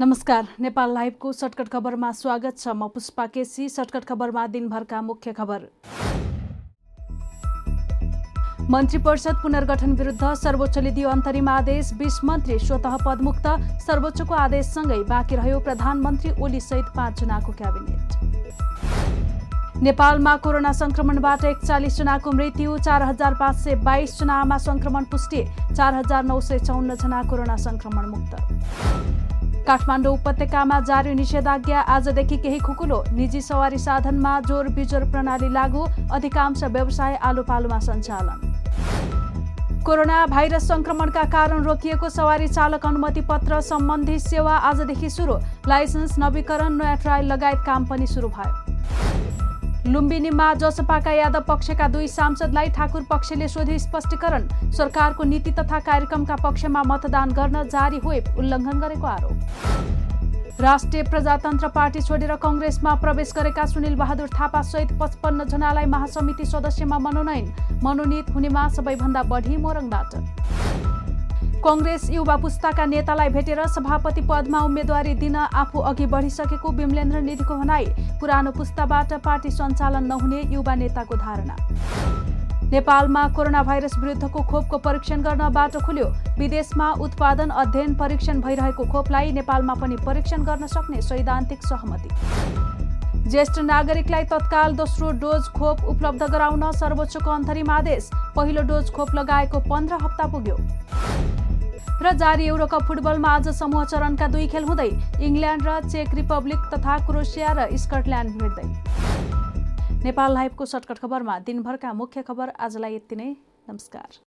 नमस्कार नेपाल लाइभको सर्टकट खबरमा स्वागत छ म पुष्पा केसी। सर्टकट खबरमा दिनभरका मुख्य खबर। मन्त्री परिषद पुनर्गठन विरुद्ध सर्वोच्चले दियो अन्तरिम आदेश। बिस मन्त्री स्वत पदमुक्त सर्वोच्चको आदेशसँगै बाँकी रह्यो प्रधानमन्त्री ओलीसहित पाँचजनाको क्याबिनेट। नेपालमा कोरोना संक्रमणबाट एकचालिसजनाको मृत्यु चार हजार पाँच सय बाइसजनामा संक्रमण पुष्टि चार हजार नौ सय चौन्नजना कोरोना संक्रमण मुक्त काठमाडौँ उपत्यकामा जारी निषेधाज्ञा आजदेखि केही खुकुलो निजी सवारी साधनमा जोर बिजोर प्रणाली लागू अधिकांश व्यवसाय आलो पालोमा सञ्चालन। कोरोना भाइरस संक्रमणका कारण रोकिएको सवारी चालक अनुमति पत्र सम्बन्धी सेवा आजदेखि सुरु। लाइसेन्स नवीकरण नयाँ ट्रायल लगायत काम पनि सुरु भयो। लुम्बिनीमा जसपाका यादव पक्षका दुई सांसदलाई ठाकुर पक्षले सोधे स्पष्टीकरण। सरकारको नीति तथा कार्यक्रमका पक्षमा मतदान गर्न जारी हुए उल्लङ्घन गरेको आरोप। राष्ट्रिय प्रजातन्त्र पार्टी छोडेर कङ्ग्रेसमा प्रवेश गरेका सुनिल बहादुर थापा सहित पचपन्न जनालाई महासमिति सदस्यमा मनोनयन। मनोनित हुनेमा सबैभन्दा बढी मोरङबाट कङ्ग्रेस युवा पुस्ताका नेतालाई भेटेर सभापति पदमा उम्मेद्वारी दिन आफू अघि बढिसकेको विमलेन्द्र निधिको भनाई। पुरानो पुस्ताबाट पार्टी सञ्चालन नहुने युवा नेताको धारणा। नेपालमा कोरोना भाइरस विरुद्धको खोपको परीक्षण गर्न बाटो खुल्यो। विदेशमा उत्पादन अध्ययन परीक्षण भइरहेको खोपलाई नेपालमा पनि परीक्षण गर्न सक्ने सैद्धान्तिक सहमति। ज्येष्ठ नागरिकलाई तत्काल दोस्रो डोज खोप उपलब्ध गराउन सर्वोच्चको अन्तरिम आदेश। पहिलो डोज खोप लगाएको पन्ध्र हप्ता पुग्यो। र जारी युरोकप फुटबलमा आज समूह चरणका दुई खेल हुँदै इङ्ल्यान्ड र चेक रिपब्लिक तथा क्रोसिया र स्कटल्यान्ड भेट्दै। नेपाल लाइभको सर्टकट खबरमा दिनभरका मुख्य खबर आजलाई यति नै। नमस्कार।